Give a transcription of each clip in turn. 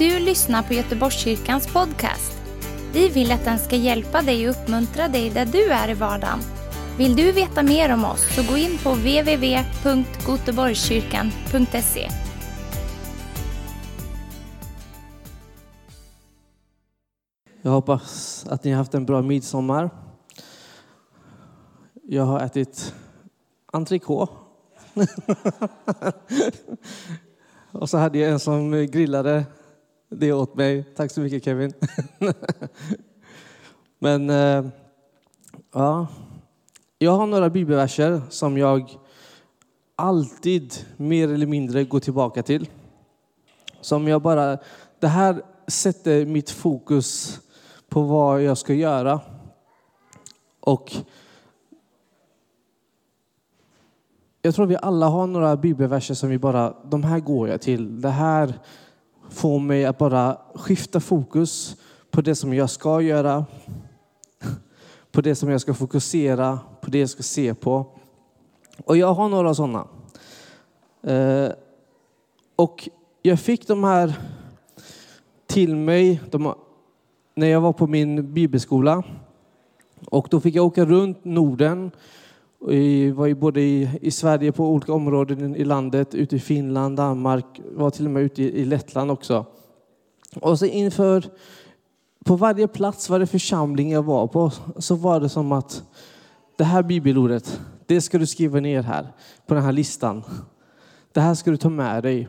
du lyssnar på Göteborgskyrkans podcast. Vi vill att den ska hjälpa dig och uppmuntra dig där du är i vardagen. Vill du veta mer om oss så gå in på www.goteborgskyrkan.se. Jag hoppas att ni har haft en bra midsommar. Jag har ätit entrecote. Och så hade jag en som grillade det är åt mig. Tack så mycket Kevin. Men eh, ja, jag har några bibelverser som jag alltid mer eller mindre går tillbaka till. Som jag bara, det här sätter mitt fokus på vad jag ska göra. Och jag tror vi alla har några bibelverser som vi bara, de här går jag till. Det här får mig att bara skifta fokus på det som jag ska göra. På det som jag ska fokusera, på det jag ska se på. Och jag har några sådana. Eh, och jag fick de här till mig de, när jag var på min bibelskola. Och då fick jag åka runt Norden. Jag var både i, i Sverige på olika områden i landet, ute i Finland, Danmark, var till och med ute i, i Lettland också. Och så inför, på varje plats, varje församling jag var på, så var det som att det här bibelordet, det ska du skriva ner här på den här listan. Det här ska du ta med dig.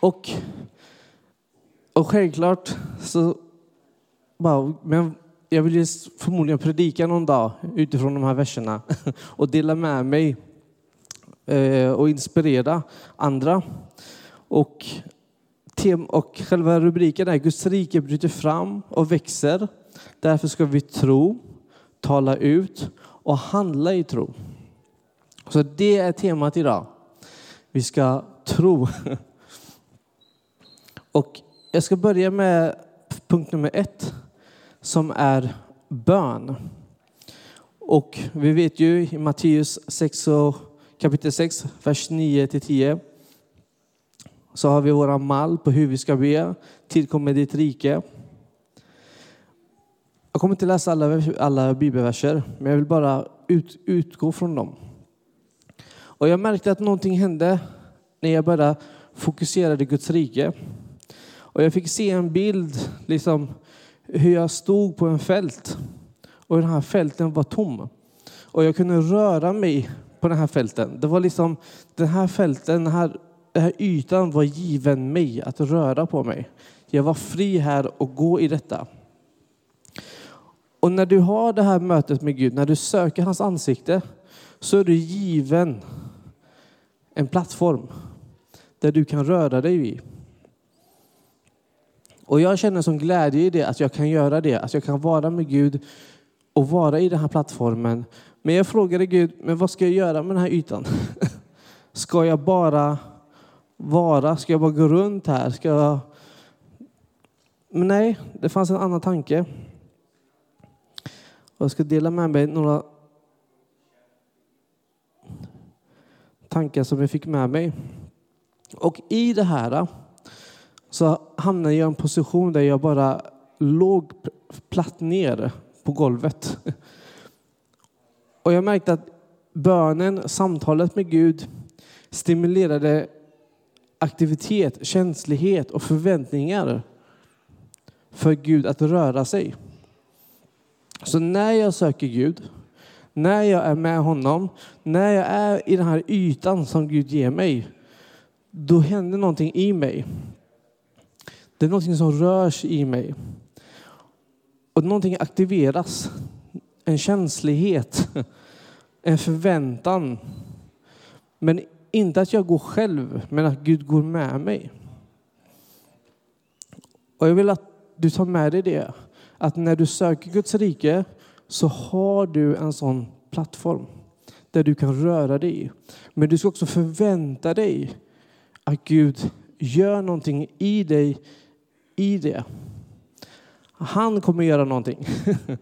Och och självklart så bara, men jag vill förmodligen predika någon dag utifrån de här verserna och dela med mig eh, och inspirera andra. Och, tem och själva rubriken är Guds rike bryter fram och växer. Därför ska vi tro, tala ut och handla i tro. Så det är temat idag. Vi ska tro. Och jag ska börja med punkt nummer ett som är bön. Och vi vet ju i Matteus 6 kapitel 6, vers 9 till 10 så har vi våra mall på hur vi ska be. Tillkommer ditt rike. Jag kommer inte läsa alla, alla bibelverser, men jag vill bara ut, utgå från dem. Och jag märkte att någonting hände när jag började fokusera på Guds rike. Och jag fick se en bild, liksom hur jag stod på en fält. Och den här fälten var tom. Och jag kunde röra mig på den här fälten. Det var liksom den här fälten, den här, den här ytan var given mig att röra på mig. Jag var fri här och gå i detta. Och när du har det här mötet med Gud, när du söker hans ansikte, så är du given en plattform där du kan röra dig vid. Och jag känner som glädje i det, att jag kan göra det, att jag kan vara med Gud och vara i den här plattformen. Men jag frågade Gud, men vad ska jag göra med den här ytan? Ska jag bara vara? Ska jag bara gå runt här? Ska jag... Men nej, det fanns en annan tanke. Och jag ska dela med mig några tankar som jag fick med mig. Och i det här så hamnade jag i en position där jag bara låg platt ner på golvet. Och jag märkte att bönen, samtalet med Gud stimulerade aktivitet, känslighet och förväntningar för Gud att röra sig. Så när jag söker Gud, när jag är med honom, när jag är i den här ytan som Gud ger mig, då händer någonting i mig. Det är någonting som rörs i mig. Och någonting aktiveras. En känslighet. En förväntan. Men inte att jag går själv, men att Gud går med mig. Och jag vill att du tar med dig det. Att när du söker Guds rike så har du en sån plattform där du kan röra dig. Men du ska också förvänta dig att Gud gör någonting i dig i det. Han kommer göra någonting.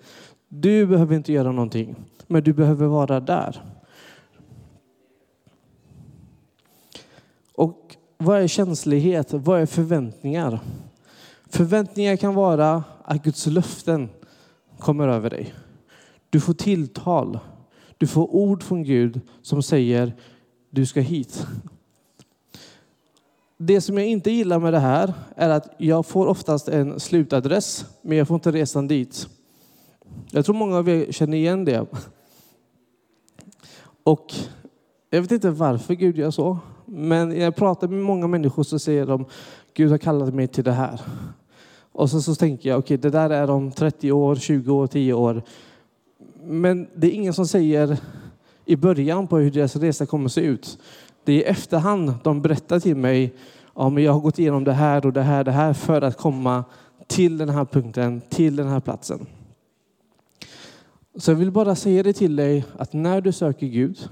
Du behöver inte göra någonting, men du behöver vara där. Och vad är känslighet? Vad är förväntningar? Förväntningar kan vara att Guds löften kommer över dig. Du får tilltal. Du får ord från Gud som säger du ska hit. Det som jag inte gillar med det här är att jag får oftast en slutadress, men jag får inte resan dit. Jag tror många av er känner igen det. Och jag vet inte varför Gud gör så, men när jag pratar med många människor så säger de Gud har kallat mig till det här. Och så, så tänker jag, okej, okay, det där är om 30 år, 20 år, 10 år. Men det är ingen som säger i början på hur deras resa kommer att se ut. Det är i efterhand de berättar till mig, ja men jag har gått igenom det här och det här, det här för att komma till den här punkten, till den här platsen. Så jag vill bara säga det till dig att när du söker Gud,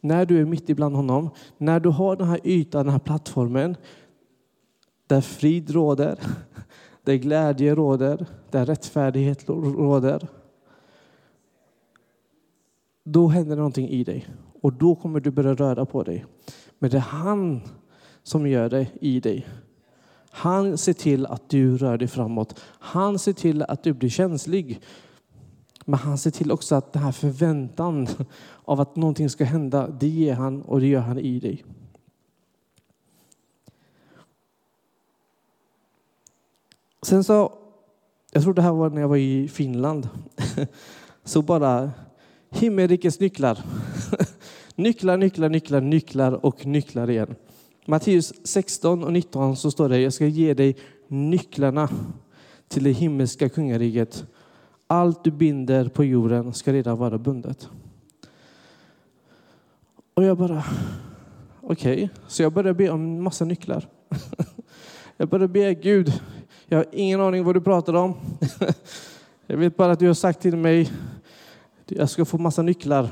när du är mitt ibland honom, när du har den här ytan, den här plattformen där frid råder, där glädje råder, där rättfärdighet råder. Då händer någonting i dig och då kommer du börja röra på dig. Men det är han som gör det i dig. Han ser till att du rör dig framåt. Han ser till att du blir känslig. Men han ser till också att den här förväntan av att någonting ska hända, det ger han och det gör han i dig. Sen så, jag tror det här var när jag var i Finland, så bara himmelrikets nycklar. nycklar, nycklar, nycklar, nycklar och nycklar igen. Matteus 16 och 19 så står det, jag ska ge dig nycklarna till det himmelska kungariket. Allt du binder på jorden ska redan vara bundet. Och jag bara, okej, okay. så jag började be om massa nycklar. jag började be Gud, jag har ingen aning vad du pratar om. jag vet bara att du har sagt till mig, jag ska få massa nycklar.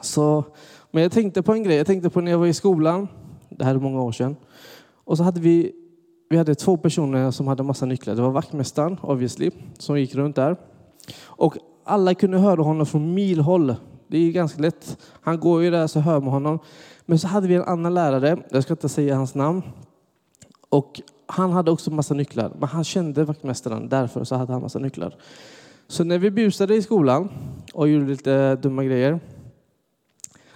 Så, men jag tänkte på en grej, jag tänkte på när jag var i skolan, det här är många år sedan. Och så hade vi, vi hade två personer som hade massa nycklar. Det var vaktmästaren, obviously, som gick runt där. Och alla kunde höra honom från milhåll. Det är ganska lätt. Han går ju där så hör man honom. Men så hade vi en annan lärare, jag ska inte säga hans namn. Och han hade också massa nycklar, men han kände vaktmästaren, därför så hade han massa nycklar. Så när vi busade i skolan och gjorde lite dumma grejer,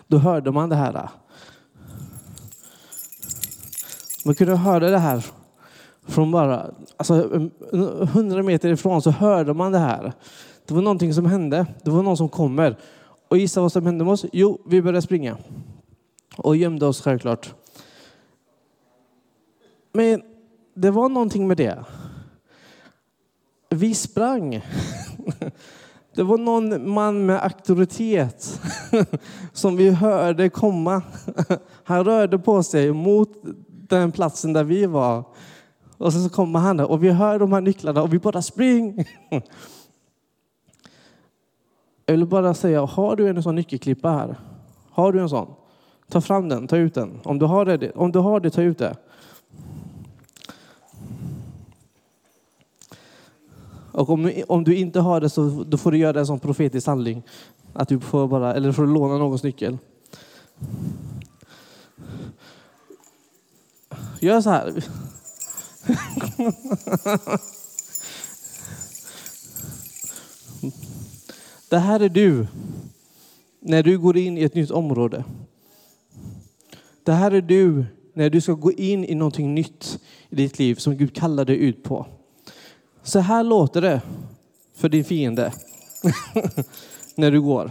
då hörde man det här. Man kunde höra det här från bara, alltså hundra meter ifrån så hörde man det här. Det var någonting som hände. Det var någon som kommer. Och gissa vad som hände med oss? Jo, vi började springa. Och gömde oss självklart. Men det var någonting med det. Vi sprang. Det var någon man med auktoritet som vi hörde komma. Han rörde på sig mot den platsen där vi var. Och så kommer han där och vi hör de här nycklarna och vi bara spring. Jag vill bara säga, har du en sån nyckelklippa här? Har du en sån? Ta fram den, ta ut den. Om du har det, om du har det ta ut det. Och om, om du inte har det så då får du göra det som profetisk handling. Att du får bara, eller får låna någons nyckel. Gör så här. Det här är du när du går in i ett nytt område. Det här är du när du ska gå in i någonting nytt i ditt liv som Gud kallar dig ut på. Så här låter det för din fiende när du går.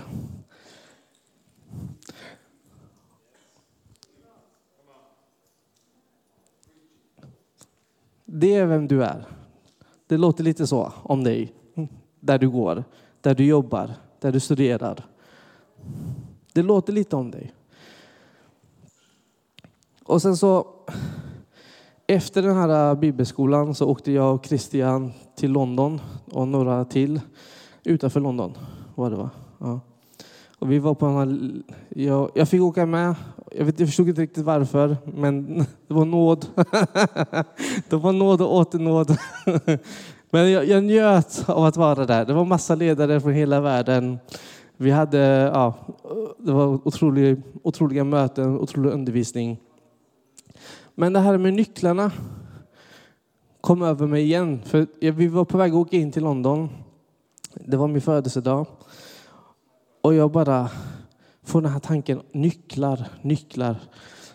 Det är vem du är. Det låter lite så om dig, där du går, där du jobbar, där du studerar. Det låter lite om dig. Och sen så efter den här äh, bibelskolan så åkte jag och Christian till London och några till utanför London var det va? Ja. Och vi var på en, jag, jag fick åka med. Jag, vet, jag förstod inte riktigt varför, men det var nåd. det var nåd och åter nåd. men jag, jag njöt av att vara där. Det var massa ledare från hela världen. Vi hade, ja, det var otroliga, otroliga möten, otrolig undervisning. Men det här med nycklarna kom över mig igen. För vi var på väg att åka in till London. Det var min födelsedag. Och jag bara får den här tanken, nycklar, nycklar.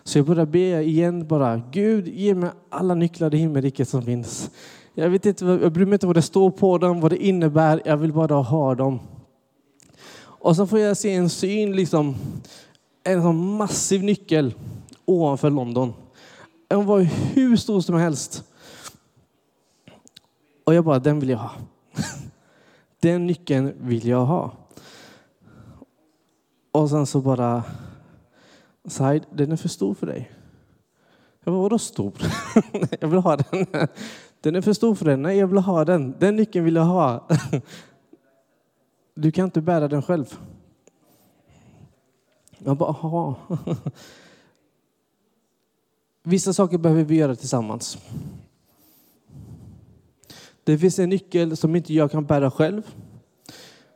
Så jag börjar be igen bara, Gud ge mig alla nycklar i himmelriket som finns. Jag, vet inte, jag bryr mig inte vad det står på dem, vad det innebär, jag vill bara ha dem. Och så får jag se en syn, liksom, en sån massiv nyckel ovanför London. Den var hur stor som helst. Och jag bara, den vill jag ha. Den nyckeln vill jag ha. Och sen så bara, Said, den är för stor för dig. Jag bara, vadå stor? jag vill ha den. Den är för stor för dig. Nej, jag vill ha den. Den nyckeln vill jag ha. Du kan inte bära den själv. Jag bara, aha. Vissa saker behöver vi göra tillsammans. Det finns en nyckel som inte jag kan bära själv.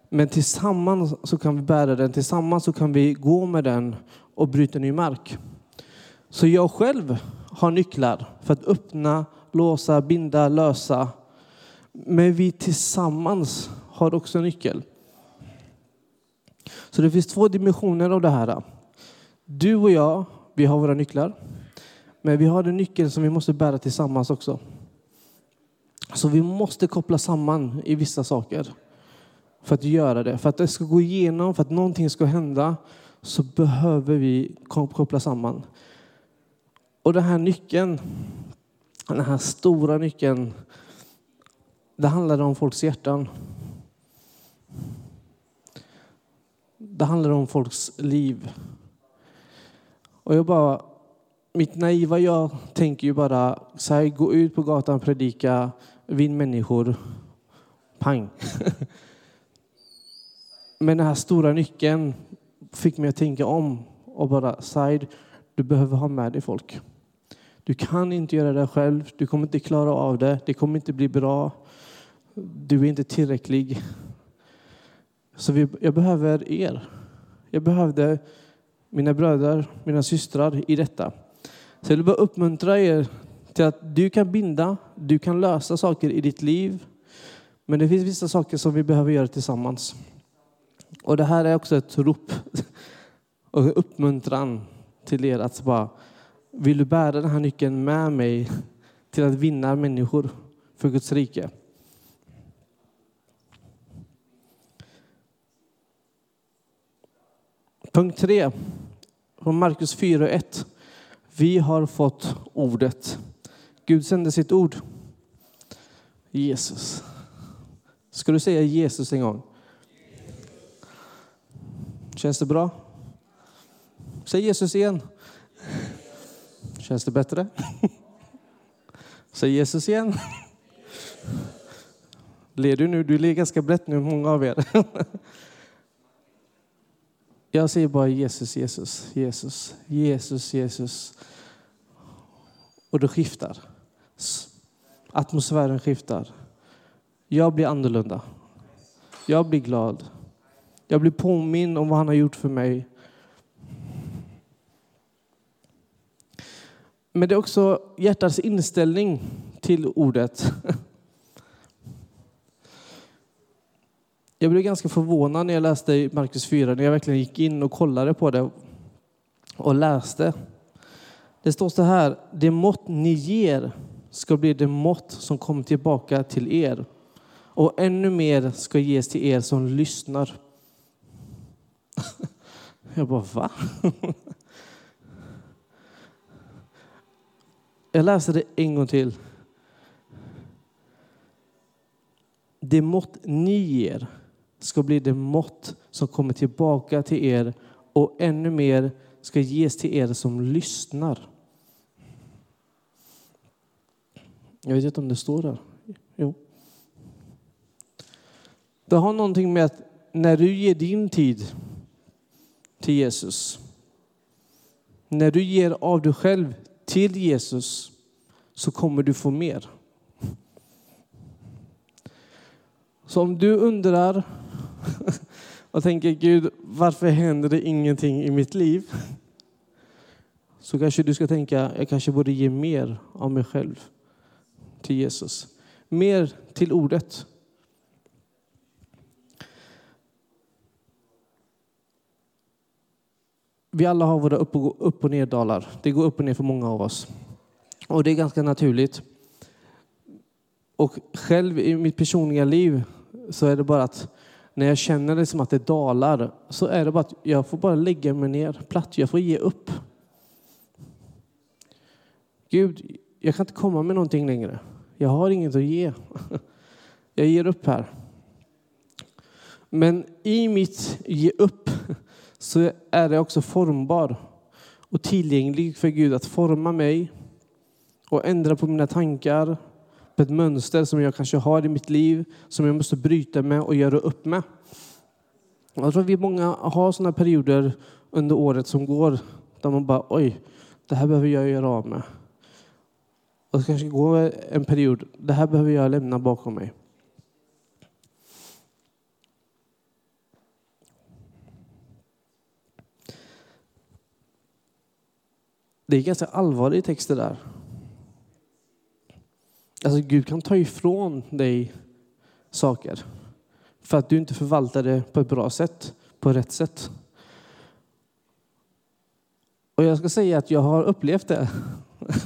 Men tillsammans så kan vi bära den. Tillsammans så kan vi gå med den och bryta ny mark. Så jag själv har nycklar för att öppna, låsa, binda, lösa. Men vi tillsammans har också nyckel. Så det finns två dimensioner av det här. Du och jag, vi har våra nycklar. Men vi har en nyckel som vi måste bära tillsammans också. Så vi måste koppla samman i vissa saker för att göra det. För att det ska gå igenom, för att någonting ska hända så behöver vi koppla samman. Och den här nyckeln, den här stora nyckeln, det handlar om folks hjärtan. Det handlar om folks liv. Och jag bara, mitt naiva jag tänker ju bara, så här, gå ut på gatan, predika, vinn människor. Pang. Men den här stora nyckeln fick mig att tänka om och bara, Said, du behöver ha med dig folk. Du kan inte göra det själv. Du kommer inte klara av det. Det kommer inte bli bra. Du är inte tillräcklig. Så vi, jag behöver er. Jag behövde mina bröder, mina systrar i detta. Så jag vill bara uppmuntra er till att du kan binda, du kan lösa saker i ditt liv. Men det finns vissa saker som vi behöver göra tillsammans. Och det här är också ett rop och uppmuntran till er att bara, vill du bära den här nyckeln med mig till att vinna människor för Guds rike? Punkt 3, från Markus 4 1. Vi har fått ordet. Gud sände sitt ord. Jesus. Ska du säga Jesus en gång? Känns det bra? Säg Jesus igen. Känns det bättre? Säg Jesus igen. Ler du nu? Du ler ganska brett nu, många av er. Jag säger bara Jesus, Jesus, Jesus, Jesus, Jesus. Och det skiftar. Atmosfären skiftar. Jag blir annorlunda. Jag blir glad. Jag blir påminn om vad han har gjort för mig. Men det är också hjärtats inställning till ordet. Jag blev ganska förvånad när jag läste Markus 4, när jag verkligen gick in och kollade på det och läste. Det står så här, det mått ni ger ska bli det mått som kommer tillbaka till er. Och ännu mer ska ges till er som lyssnar. Jag bara, va? Jag läser det en gång till. Det mått ni ger ska bli det mått som kommer tillbaka till er och ännu mer ska ges till er som lyssnar. Jag vet inte om det står där. Jo. Det har någonting med att när du ger din tid till Jesus, när du ger av dig själv till Jesus så kommer du få mer. Så om du undrar och tänker Gud, varför händer det ingenting i mitt liv? så kanske du ska tänka, jag kanske borde ge mer av mig själv till Jesus. Mer till ordet. Vi alla har våra upp och, upp och neddalar. Det går upp och ner för många av oss. Och det är ganska naturligt. Och själv i mitt personliga liv så är det bara att när jag känner det som att det dalar så är det bara att jag får bara lägga mig ner platt. Jag får ge upp. Gud, jag kan inte komma med någonting längre. Jag har inget att ge. Jag ger upp här. Men i mitt ge upp så är det också formbar och tillgänglig för Gud att forma mig och ändra på mina tankar, på ett mönster som jag kanske har i mitt liv, som jag måste bryta med och göra upp med. Jag tror att vi många har sådana perioder under året som går där man bara oj, det här behöver jag göra av med. Och det kanske går en period, det här behöver jag lämna bakom mig. Det är ganska allvarlig text det där. Alltså Gud kan ta ifrån dig saker för att du inte förvaltar det på ett bra sätt, på rätt sätt. Och jag ska säga att jag har upplevt det.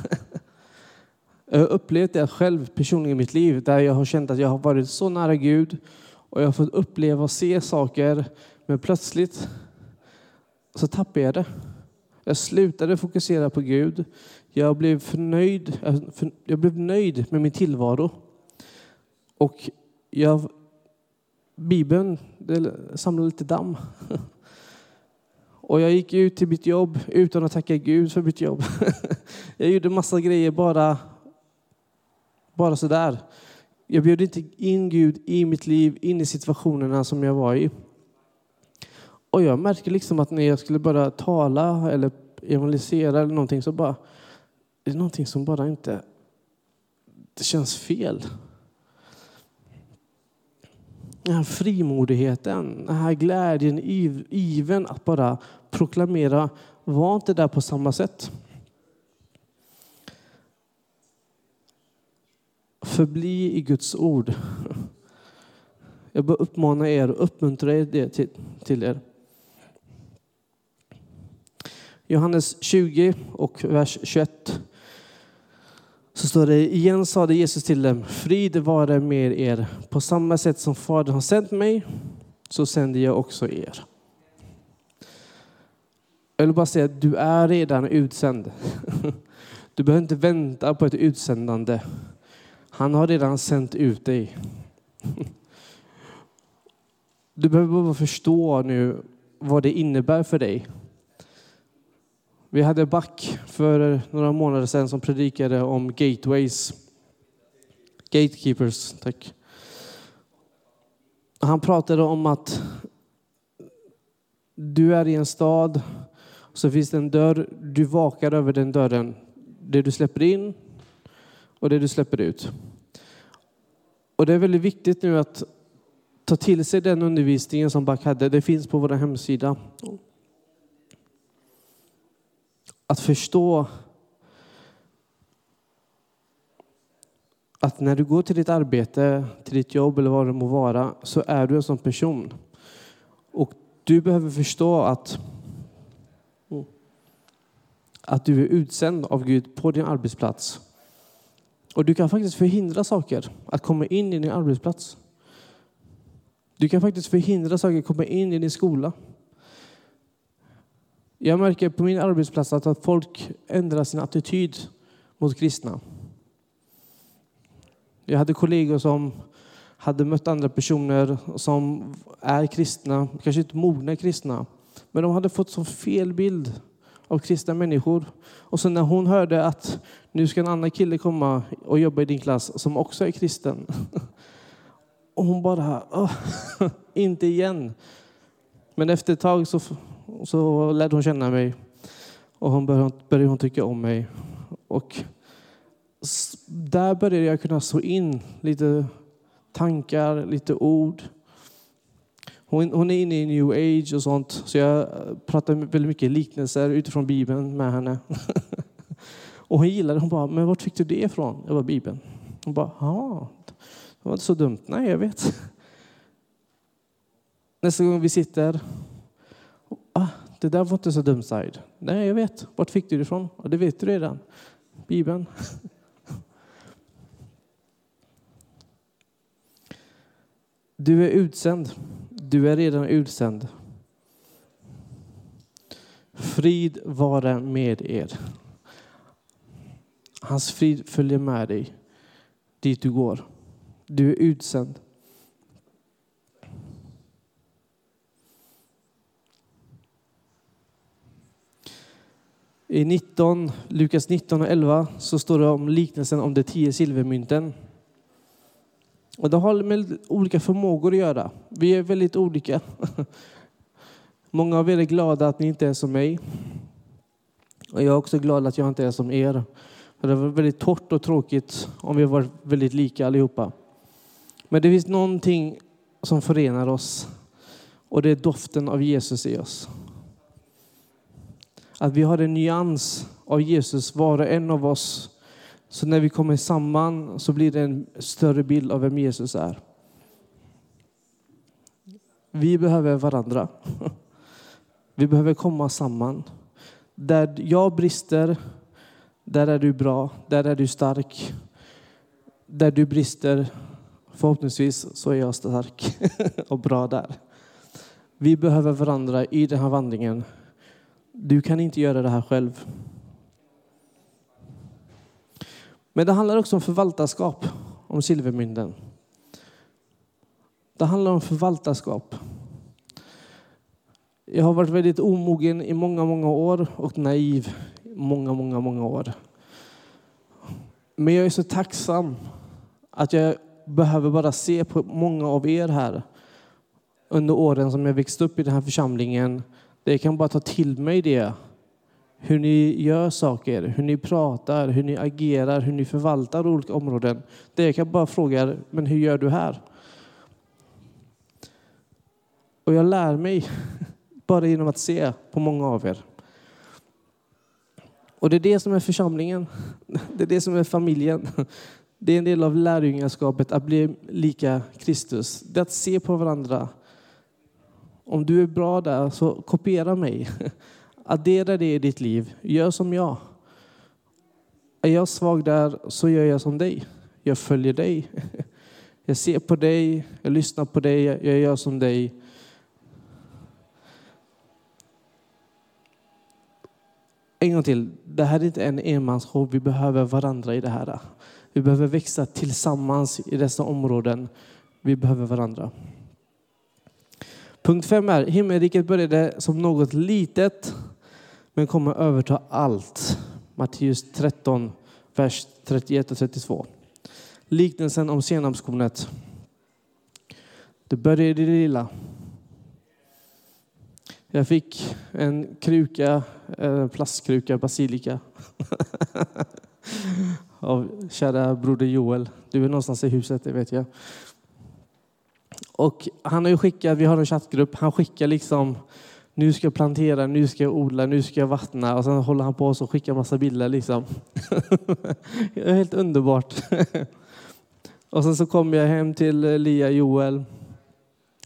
Jag har upplevt det själv personligen i mitt liv där jag har känt att jag har varit så nära Gud och jag har fått uppleva och se saker men plötsligt så tappade jag det. Jag slutade fokusera på Gud. Jag blev förnöjd, äh, jag blev nöjd med min tillvaro. Och jag, Bibeln samlade lite damm. Och jag gick ut till mitt jobb utan att tacka Gud för mitt jobb. Jag gjorde massa grejer bara, bara sådär. Jag bjöd inte in Gud i mitt liv, in i situationerna som jag var i. Och jag märkte liksom att när jag skulle börja tala eller evangelisera eller någonting så bara, det är någonting som bara inte, det känns fel. Den här frimodigheten, den här glädjen, iven att bara proklamera var inte där på samma sätt. Förbli i Guds ord. Jag bör uppmana er och uppmuntra er det till, till er. Johannes 20 och vers 21 så står det igen sade Jesus till dem, frid vare med er. På samma sätt som Fadern har sänt mig så sänder jag också er. Jag vill bara säga att du är redan utsänd. Du behöver inte vänta på ett utsändande. Han har redan sänt ut dig. Du behöver bara förstå nu vad det innebär för dig vi hade Back för några månader sedan som predikade om gateways. Gatekeepers, tack. Han pratade om att du är i en stad, så finns det en dörr, du vakar över den dörren. Det du släpper in och det du släpper ut. Och det är väldigt viktigt nu att ta till sig den undervisningen som Back hade. Det finns på vår hemsida. Att förstå att när du går till ditt arbete, till ditt jobb eller vad det må vara, så är du en sån person. Och du behöver förstå att, att du är utsänd av Gud på din arbetsplats. Och du kan faktiskt förhindra saker att komma in i din arbetsplats. Du kan faktiskt förhindra saker att komma in i din skola. Jag märker på min arbetsplats att folk ändrar sin attityd mot kristna. Jag hade kollegor som hade mött andra personer som är kristna, kanske inte mogna kristna, men de hade fått så fel bild av kristna människor. Och sen när hon hörde att nu ska en annan kille komma och jobba i din klass som också är kristen. Och hon bara, inte igen. Men efter ett tag så och så lärde hon känna mig och hon började, började hon tycka om mig. Och där började jag kunna så in lite tankar, lite ord. Hon, hon är inne i new age och sånt, så jag pratar väldigt mycket liknelser utifrån Bibeln med henne. och hon gillade det. Hon bara, men vart fick du det ifrån? Jag var Bibeln. Hon bara, ja, det var inte så dumt. Nej, jag vet. Nästa gång vi sitter, ah, det där var inte så dumt Said. Nej, jag vet. Vart fick du det ifrån? Och det vet du redan. Bibeln. Du är utsänd. Du är redan utsänd. Frid vare med er. Hans frid följer med dig dit du går. Du är utsänd. I 19, Lukas 19 och 11 så står det om liknelsen om de tio silvermynten. Och det har med olika förmågor att göra. Vi är väldigt olika. Många av er är glada att ni inte är som mig. Och jag är också glad att jag inte är som er. För det var väldigt torrt och tråkigt om vi var väldigt lika allihopa. Men det finns någonting som förenar oss och det är doften av Jesus i oss. Att vi har en nyans av Jesus, var och en av oss. Så när vi kommer samman så blir det en större bild av vem Jesus är. Vi behöver varandra. Vi behöver komma samman. Där jag brister, där är du bra, där är du stark. Där du brister, förhoppningsvis så är jag stark och bra där. Vi behöver varandra i den här vandringen. Du kan inte göra det här själv. Men det handlar också om förvaltarskap, om silvermynden. Det handlar om förvaltarskap. Jag har varit väldigt omogen i många, många år och naiv i många, många, många år. Men jag är så tacksam att jag behöver bara se på många av er här under åren som jag växt upp i den här församlingen. Det jag kan bara ta till mig det. Hur ni gör saker, hur ni pratar, hur ni agerar, hur ni förvaltar olika områden. Det jag kan bara fråga er, men hur gör du här? Och jag lär mig bara genom att se på många av er. Och det är det som är församlingen. Det är det som är familjen. Det är en del av lärjungaskapet att bli lika Kristus. Det är att se på varandra. Om du är bra där, så kopiera mig. Addera det i ditt liv. Gör som jag. Är jag svag där, så gör jag som dig. Jag följer dig. Jag ser på dig, jag lyssnar på dig, jag gör som dig. En gång till. Det här är inte en enmansshow. Vi behöver varandra i det här. Vi behöver växa tillsammans i dessa områden. Vi behöver varandra. Punkt fem är himmelriket började som något litet men kommer överta allt. Matteus 13, vers 31 och 32. Liknelsen om senapskornet. Det började i det lilla. Jag fick en kruka, en plastkruka basilika av kära broder Joel. Du är någonstans i huset, det vet jag. Och han har ju skickat, vi har en chattgrupp, han skickar liksom nu ska jag plantera, nu ska jag odla, nu ska jag vattna och sen håller han på och skickar massa bilder liksom. det är helt underbart. och sen så kom jag hem till Lia Joel.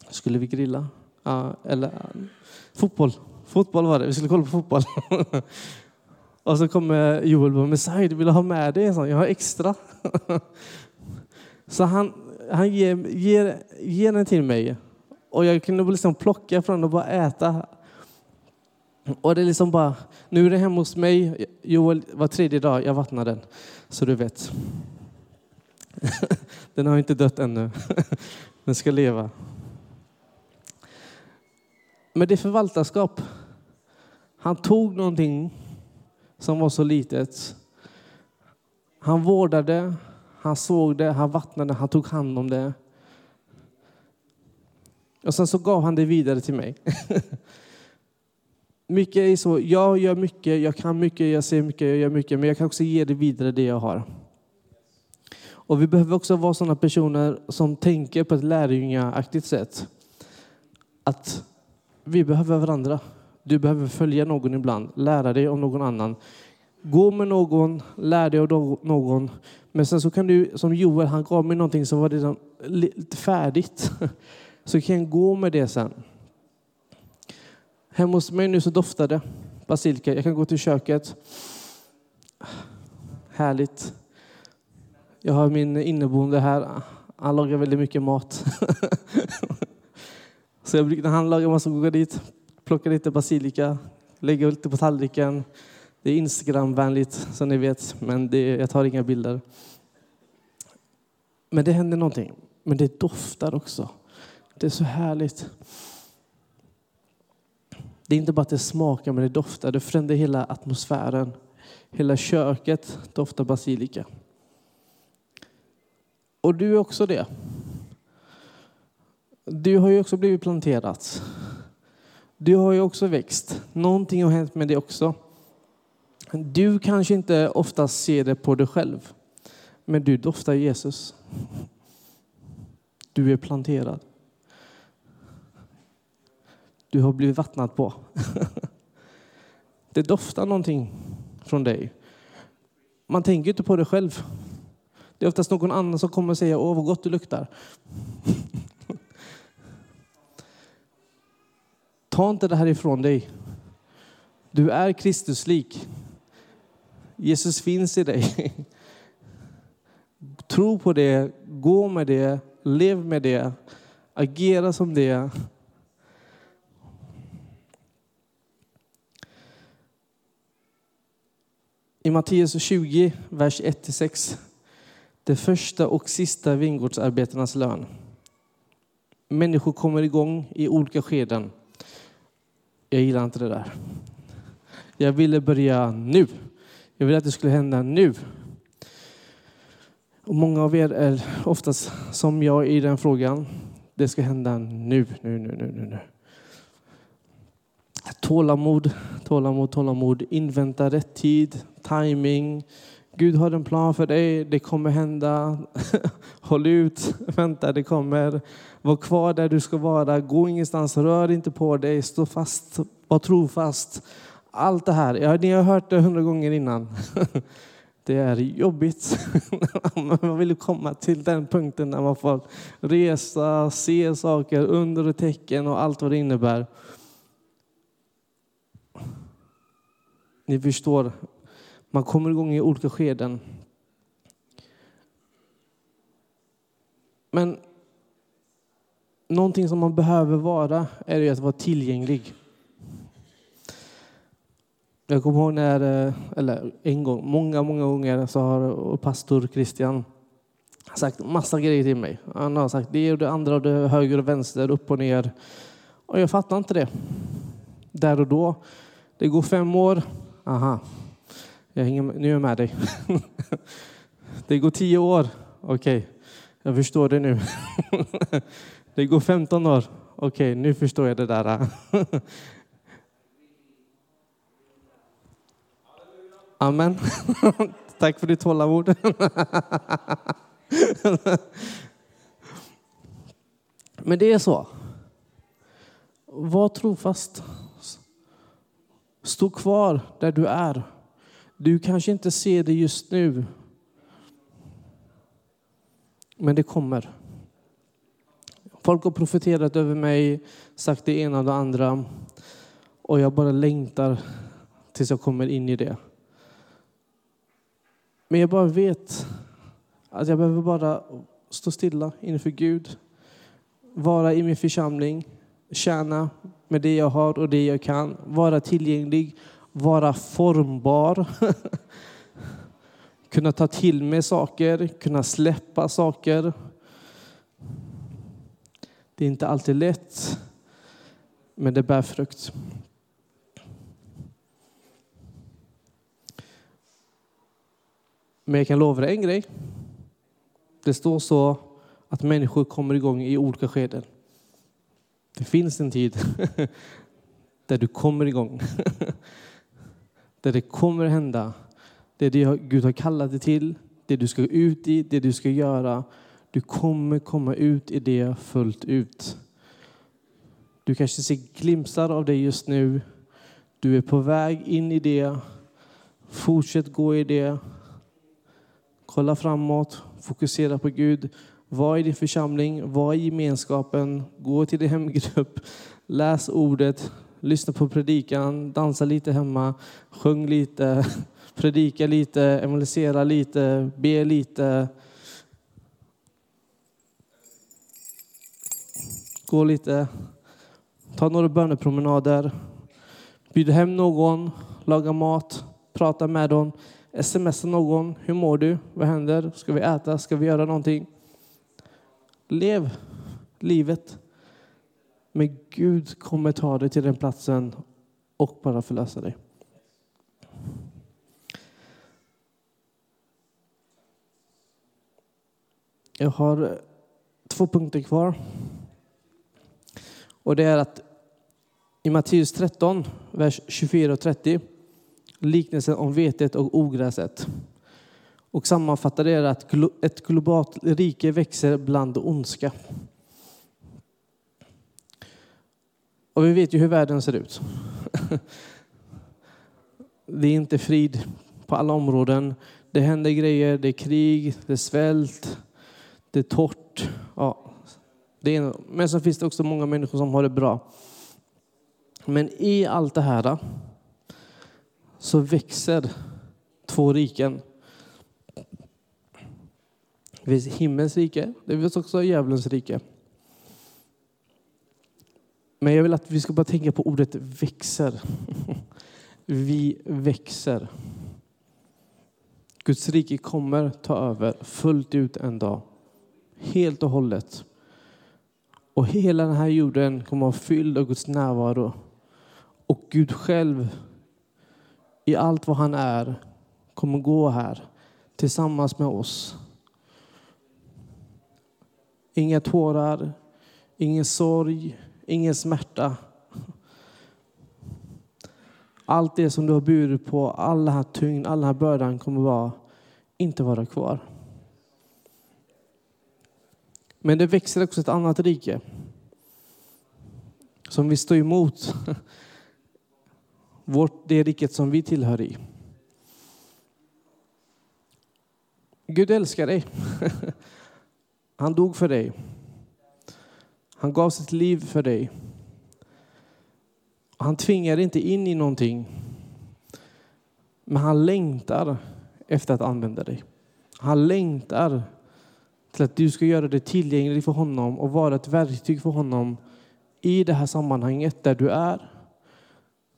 Skulle vi grilla? Ja, eller fotboll. Fotboll var det, vi skulle kolla på fotboll. och så kommer Joel och bara, men Said, vill du ha med dig en sån? Jag har extra. så han, han ger, ger, ger den till mig. Och jag kunde liksom plocka från den och bara äta. Och det är liksom bara, nu är det hemma hos mig. Joel, var tredje dag, jag vattnar den. Så du vet. den har inte dött ännu. den ska leva. Men det är förvaltarskap. Han tog någonting som var så litet. Han vårdade, han såg det, han vattnade, han tog hand om det. Och sen så gav han det vidare till mig. mycket är så, jag gör mycket, jag kan mycket, jag ser mycket, jag gör mycket, men jag kan också ge det vidare det jag har. Och vi behöver också vara sådana personer som tänker på ett lärjungaaktigt sätt. att vi behöver varandra. Du behöver följa någon ibland, lära dig om någon annan. Gå med någon, lär dig av någon. Men sen så kan du, som Joel, han gav mig någonting som var redan lite färdigt. Så kan jag gå med det sen. Hemma hos mig nu så doftar det basilika. Jag kan gå till köket. Härligt. Jag har min inneboende här. Han lagar väldigt mycket mat. så jag brukar, när han lagar mat så går jag dit, plockar lite basilika, lägger lite på tallriken. Det är Instagramvänligt som ni vet, men det, jag tar inga bilder. Men det händer någonting. Men det doftar också. Det är så härligt. Det är inte bara att det smakar, men det doftar. Det förändrar hela atmosfären. Hela köket doftar basilika. Och du är också det. Du har ju också blivit planterat. Du har ju också växt. Någonting har hänt med dig också. Du kanske inte ofta ser det på dig själv, men du doftar Jesus. Du är planterad. Du har blivit vattnad på. Det doftar någonting från dig. Man tänker inte på det själv. Det är oftast någon annan som kommer och säger åh vad gott du luktar. Ta inte det här ifrån dig. Du är Kristuslik. Jesus finns i dig. Tro på det, gå med det, lev med det, agera som det. I Matteus 20, vers 1-6. Det första och sista vingårdsarbetarnas lön. Människor kommer igång i olika skeden. Jag gillar inte det där. Jag ville börja nu. Jag vill att det skulle hända nu. Och många av er är oftast som jag i den frågan. Det ska hända nu, nu, nu, nu, nu. Tålamod, tålamod, tålamod. Invänta rätt tid, timing. Gud har en plan för dig. Det kommer hända. Håll ut, vänta, det kommer. Var kvar där du ska vara. Gå ingenstans, rör inte på dig. Stå fast, var trofast. Allt det här, ja, ni har hört det hundra gånger innan. Det är jobbigt. Man vill komma till den punkten när man får resa, se saker, under och tecken och allt vad det innebär. Ni förstår, man kommer igång i olika skeden. Men någonting som man behöver vara är att vara tillgänglig. Jag kommer ihåg när, eh, eller en gång, många, många gånger så har pastor Christian sagt massa grejer till mig. Han har sagt det och det andra och det höger och vänster, upp och ner. Och jag fattar inte det. Där och då. Det går fem år. Aha, jag hänger med, nu är jag med dig. Det går tio år. Okej, okay. jag förstår det nu. Det går 15 år. Okej, okay, nu förstår jag det där. Amen. Tack för ditt tålamod. Men det är så. Var trofast. Stå kvar där du är. Du kanske inte ser det just nu. Men det kommer. Folk har profeterat över mig, sagt det ena och det andra. Och jag bara längtar tills jag kommer in i det. Men jag bara vet att jag behöver bara stå stilla inför Gud. Vara i min församling, tjäna med det jag har och det jag kan. Vara tillgänglig, vara formbar. kunna ta till mig saker, kunna släppa saker. Det är inte alltid lätt, men det bär frukt. Men jag kan lova dig en grej. Det står så att människor kommer igång i olika skeden. Det finns en tid där du kommer igång. Där det kommer hända. Det det Gud har kallat dig till, det du ska ut i, det du ska göra. Du kommer komma ut i det fullt ut. Du kanske ser glimtar av det just nu. Du är på väg in i det. Fortsätt gå i det. Kolla framåt, fokusera på Gud. Var i din församling, var i gemenskapen, gå till din hemgrupp, läs ordet, lyssna på predikan, dansa lite hemma, sjung lite, predika lite, evangelisera lite, be lite. Gå lite, ta några bönepromenader, bjud hem någon, laga mat, prata med dem, smsa någon. Hur mår du? Vad händer? Ska vi äta? Ska vi göra någonting? Lev livet. Men Gud kommer ta dig till den platsen och bara förlösa dig. Jag har två punkter kvar. Och det är att i Matteus 13, vers 24 och 30, liknelsen om vetet och ogräset. Och sammanfattar det att ett globalt rike växer bland ondska. Och vi vet ju hur världen ser ut. Det är inte frid på alla områden. Det händer grejer, det är krig, det är svält, det är torrt. Ja, det är, men så finns det också många människor som har det bra. Men i allt det här så växer två riken. Det finns himmelens rike, det finns också djävulens rike. Men jag vill att vi ska bara tänka på ordet växer. Vi växer. Guds rike kommer ta över fullt ut en dag. Helt och hållet. Och hela den här jorden kommer att vara fylld av Guds närvaro. Och Gud själv, i allt vad han är, kommer gå här tillsammans med oss. Inga tårar, ingen sorg, ingen smärta. Allt det som du har burit på, all den här tyngd, all den här bördan kommer vara, inte vara kvar. Men det växer också ett annat rike som vi står emot. Vårt, det riket som vi tillhör i. Gud älskar dig. Han dog för dig. Han gav sitt liv för dig. Han tvingar inte in i någonting. Men han längtar efter att använda dig. Han längtar till att du ska göra dig tillgänglig för honom och vara ett verktyg för honom i det här sammanhanget där du är.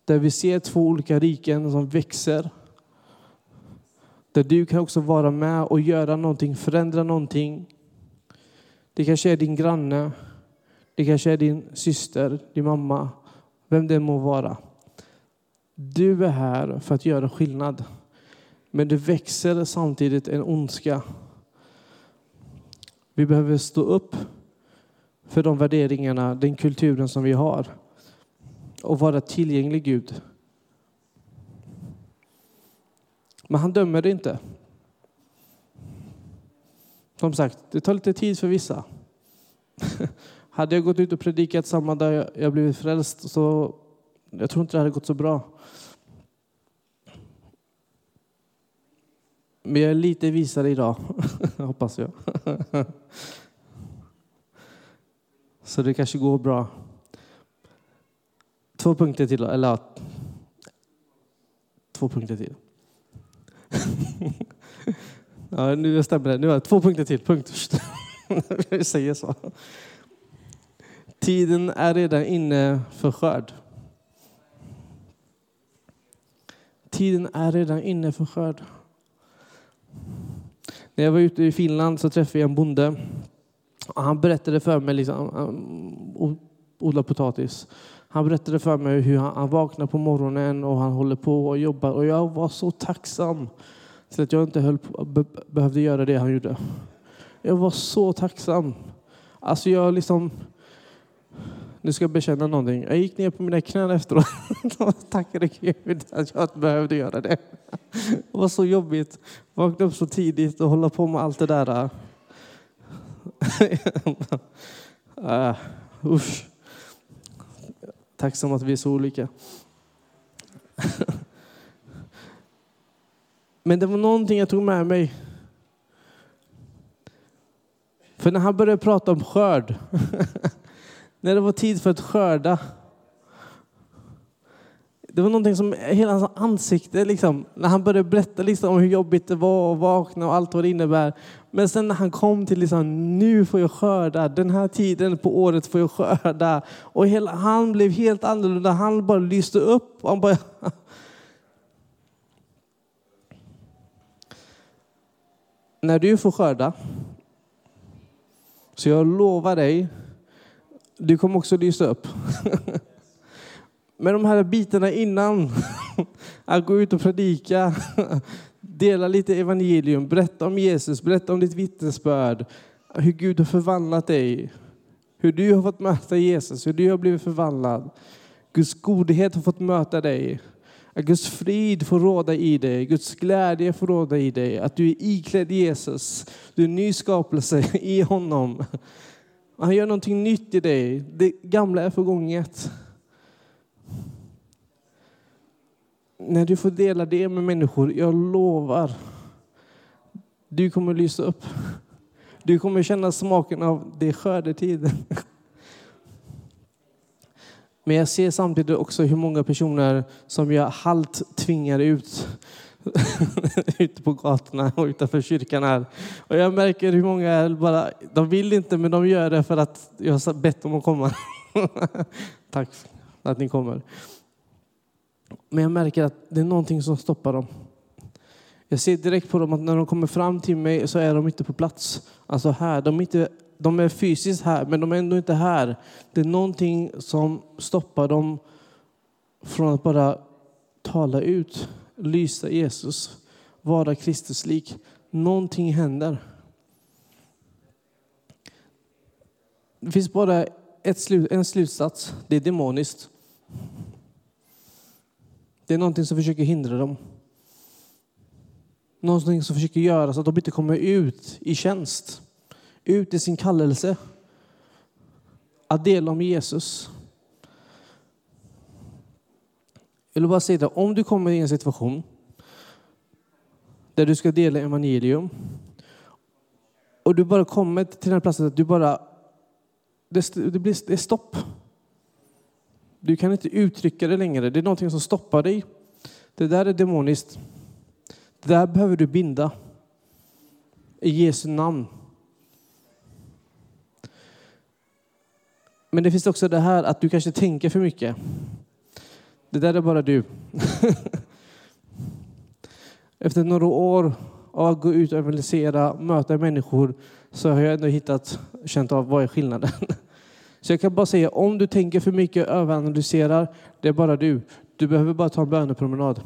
Där vi ser två olika riken som växer. Där du kan också vara med och göra någonting, förändra någonting. Det kanske är din granne, det kanske är din syster, din mamma, vem det må vara. Du är här för att göra skillnad. Men det växer samtidigt en ondska. Vi behöver stå upp för de värderingarna, den kulturen som vi har och vara tillgänglig Gud. Men han dömer det inte. Som sagt, det tar lite tid för vissa. Hade jag gått ut och predikat samma dag jag blivit frälst så jag tror inte det hade gått så bra. Men jag är lite visare idag, hoppas jag. Så det kanske går bra. Två punkter till, eller två punkter till. ja, nu stämmer det. Nu har jag två punkter till. Punkt. Vi säger så. Tiden är redan inne för skörd. Tiden är redan inne för skörd. När jag var ute i Finland så träffade jag en bonde. Han berättade för mig, liksom, han odlar potatis. Han berättade för mig hur han, han vaknar på morgonen och han håller på och jobbar. Och jag var så tacksam till att jag inte höll på, be, behövde göra det han gjorde. Jag var så tacksam. Alltså jag liksom nu ska jag bekänna någonting. Jag gick ner på mina knän efteråt och tackade Gud att jag inte behövde göra det. Det var så jobbigt. Vakna upp så tidigt och hålla på med allt det där. uh, usch. Tacksam att vi är så olika. Men det var någonting jag tog med mig. För när han började prata om skörd, när det var tid för att skörda, det var någonting som hela hans ansikte, liksom, när han började berätta liksom, om hur jobbigt det var att vakna och allt vad det innebär. Men sen när han kom till liksom, nu får jag skörda, den här tiden på året får jag skörda. Och hela, han blev helt annorlunda, han bara lyste upp. Och han bara, när du får skörda, så jag lovar dig, du kommer också lysa upp. Men de här bitarna innan, att gå ut och predika, dela lite evangelium, berätta om Jesus, berätta om ditt vittnesbörd, hur Gud har förvandlat dig, hur du har fått möta Jesus, hur du har blivit förvandlad. Guds godhet har fått möta dig. Att Guds frid får råda i dig, Guds glädje får råda i dig, att du är iklädd Jesus, du är en ny skapelse i honom. Han gör någonting nytt i dig, det gamla är förgånget. När du får dela det med människor, jag lovar, du kommer lysa upp. Du kommer känna smaken av det skördetiden. Men jag ser samtidigt också hur många personer som jag halt tvingar ut ute på gatorna och utanför kyrkan här. Och jag märker hur många bara, de vill inte men de gör det för att jag har bett dem att komma. Tack att ni kommer. Men jag märker att det är någonting som stoppar dem. Jag ser direkt på dem att när de kommer fram till mig så är de inte på plats. Alltså här, de är, inte, de är fysiskt här men de är ändå inte här. Det är någonting som stoppar dem från att bara tala ut, lysa Jesus, vara Kristuslik. Någonting händer. Det finns bara ett slut, en slutsats. Det är demoniskt. Det är någonting som försöker hindra dem. Någonting som försöker göra så att de inte kommer ut i tjänst. Ut i sin kallelse. Att dela om Jesus. Jag vill bara säga det, om du kommer i en situation där du ska dela evangelium och du bara kommer till den här platsen att du bara, det, det, blir, det är stopp. Du kan inte uttrycka det längre. Det är någonting som stoppar dig. Det där är demoniskt. Det där behöver du binda. I Jesu namn. Men det finns också det här att du kanske tänker för mycket. Det där är bara du. Efter några år av att gå ut och evangelisera, möta människor, så har jag ändå hittat, känt av vad är skillnaden. Så jag kan bara säga, om du tänker för mycket, överanalyserar, det är bara du. Du behöver bara ta en bönepromenad.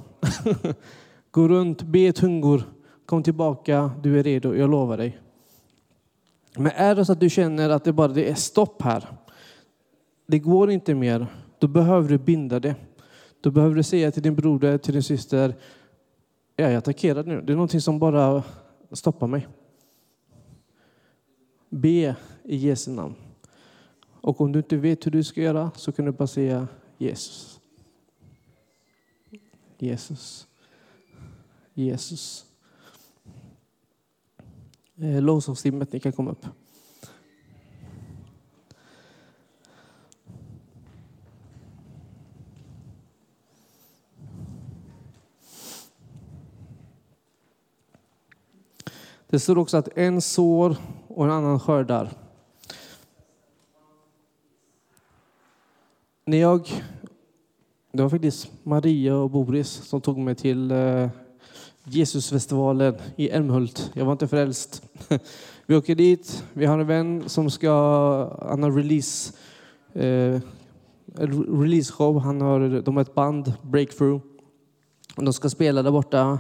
Gå runt, be tungor, kom tillbaka, du är redo, jag lovar dig. Men är det så att du känner att det bara det är stopp här, det går inte mer, då behöver du binda det. Då behöver du säga till din broder, till din syster, jag är attackerad nu. Det är någonting som bara stoppar mig. Be i Jesu namn. Och om du inte vet hur du ska göra så kan du bara säga Jesus. Jesus. Jesus. Eh, Lovsångsteamet, ni kan komma upp. Det står också att en sår och en annan skördar. När jag, det var faktiskt Maria och Boris som tog mig till eh, Jesusfestivalen i Älmhult. Jag var inte frälst. Vi åker dit, vi har en vän som ska, han har release, eh, release show. Han har, de har ett band, Breakthrough. De ska spela där borta.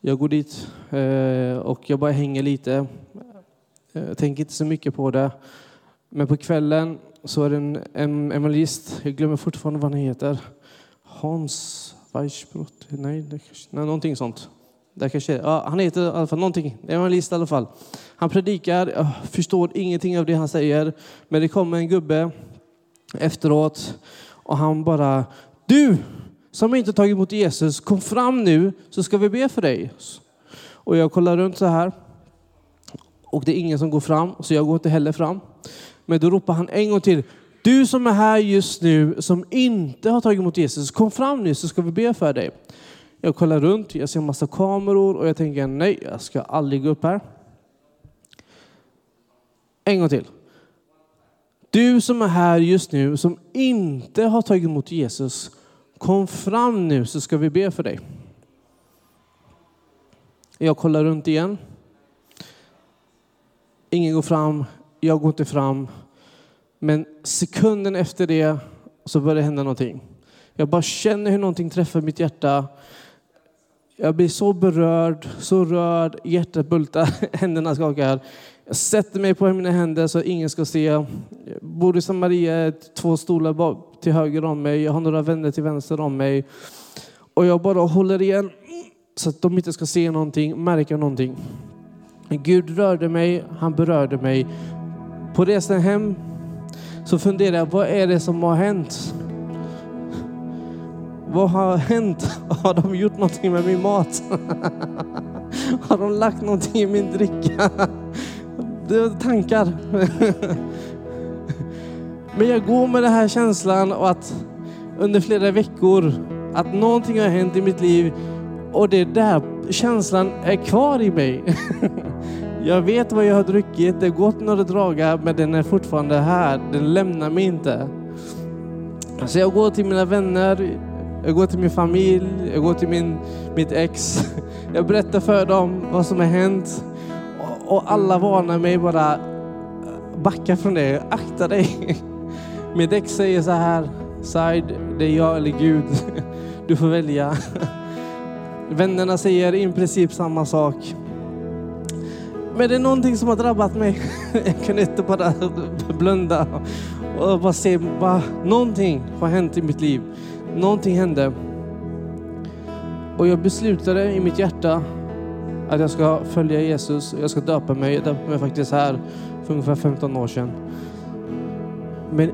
Jag går dit eh, och jag bara hänger lite. Jag tänker inte så mycket på det. Men på kvällen så är det en, en evangelist, jag glömmer fortfarande vad han heter. Hans Weissbrott, nej, det kanske, nej, någonting sånt. Det kanske, ja, han heter i alla fall någonting, evangelist i alla fall. Han predikar, jag förstår ingenting av det han säger, men det kommer en gubbe efteråt Och han bara, du som inte tagit emot Jesus, kom fram nu så ska vi be för dig. Och jag kollar runt så här. Och det är ingen som går fram, så jag går inte heller fram. Men då ropar han en gång till. Du som är här just nu, som inte har tagit emot Jesus, kom fram nu så ska vi be för dig. Jag kollar runt, jag ser en massa kameror och jag tänker nej, jag ska aldrig gå upp här. En gång till. Du som är här just nu, som inte har tagit emot Jesus, kom fram nu så ska vi be för dig. Jag kollar runt igen. Ingen går fram, jag går inte fram. Men sekunden efter det så börjar det hända någonting. Jag bara känner hur någonting träffar mitt hjärta. Jag blir så berörd, så rörd, hjärtat bultar, händerna skakar. Jag sätter mig på mina händer så att ingen ska se. Jag bor i Samaria, två stolar till höger om mig. Jag har några vänner till vänster om mig. Och jag bara håller igen så att de inte ska se någonting, märka någonting. Gud rörde mig, han berörde mig. På resan hem så funderade jag, vad är det som har hänt? Vad har hänt? Har de gjort någonting med min mat? Har de lagt någonting i min dricka? Det var tankar. Men jag går med den här känslan och att under flera veckor att någonting har hänt i mitt liv och det där känslan är kvar i mig. Jag vet vad jag har druckit, det har gått några dagar men den är fortfarande här, den lämnar mig inte. Så jag går till mina vänner, jag går till min familj, jag går till min, mitt ex. Jag berättar för dem vad som har hänt. Och alla varnar mig bara, backa från det, akta dig. Mitt ex säger så här, Said, det är jag eller Gud. Du får välja. Vännerna säger i princip samma sak. Men det är någonting som har drabbat mig. Jag kan inte bara blunda och bara se, bara, någonting har hänt i mitt liv. Någonting hände. Och jag beslutade i mitt hjärta att jag ska följa Jesus. Jag ska döpa mig. Jag döpte mig faktiskt här för ungefär 15 år sedan. Men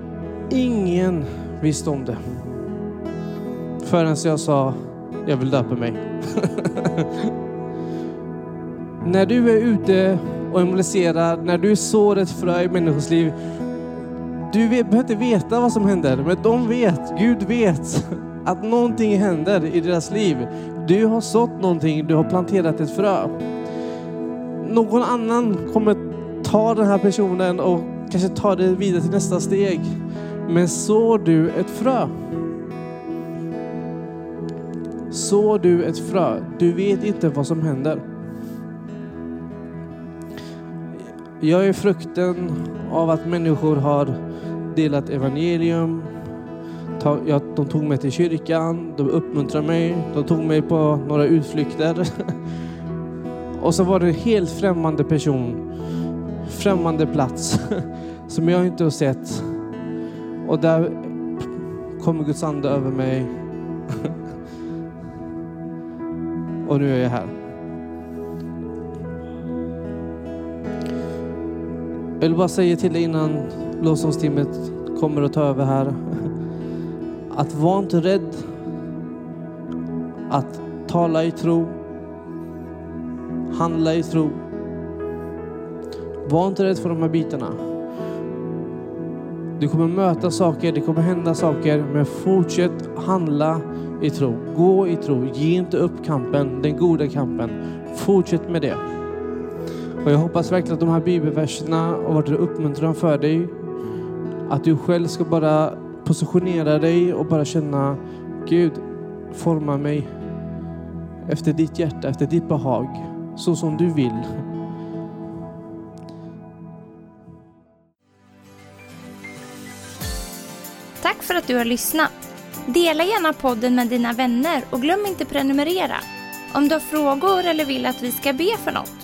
ingen visste om det. Förrän jag sa, jag vill döpa mig. när du är ute och evangeliserar, när du sår ett frö i människors liv, du vet, behöver inte veta vad som händer, men de vet, Gud vet att någonting händer i deras liv. Du har sått någonting, du har planterat ett frö. Någon annan kommer ta den här personen och kanske ta det vidare till nästa steg. Men sår du ett frö? Sår du ett frö? Du vet inte vad som händer. Jag är frukten av att människor har delat evangelium. De tog mig till kyrkan, de uppmuntrade mig, de tog mig på några utflykter. Och så var det en helt främmande person, främmande plats som jag inte har sett. Och där kommer Guds ande över mig. Och nu är jag här. Jag vill bara säga till dig innan lovsångsteamet kommer att ta över här. Att var inte rädd att tala i tro, handla i tro. Var inte rädd för de här bitarna. Du kommer möta saker, det kommer hända saker, men fortsätt handla i tro. Gå i tro. Ge inte upp kampen, den goda kampen. Fortsätt med det. Och jag hoppas verkligen att de här bibelverserna har varit en uppmuntran för dig. Att du själv ska bara positionera dig och bara känna Gud, forma mig efter ditt hjärta, efter ditt behag, så som du vill. Tack för att du har lyssnat. Dela gärna podden med dina vänner och glöm inte prenumerera. Om du har frågor eller vill att vi ska be för något